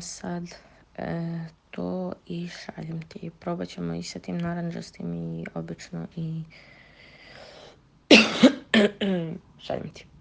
sad e, to i šaljem ti. Probat ćemo i sa tim naranđastim i obično i šaljem ti.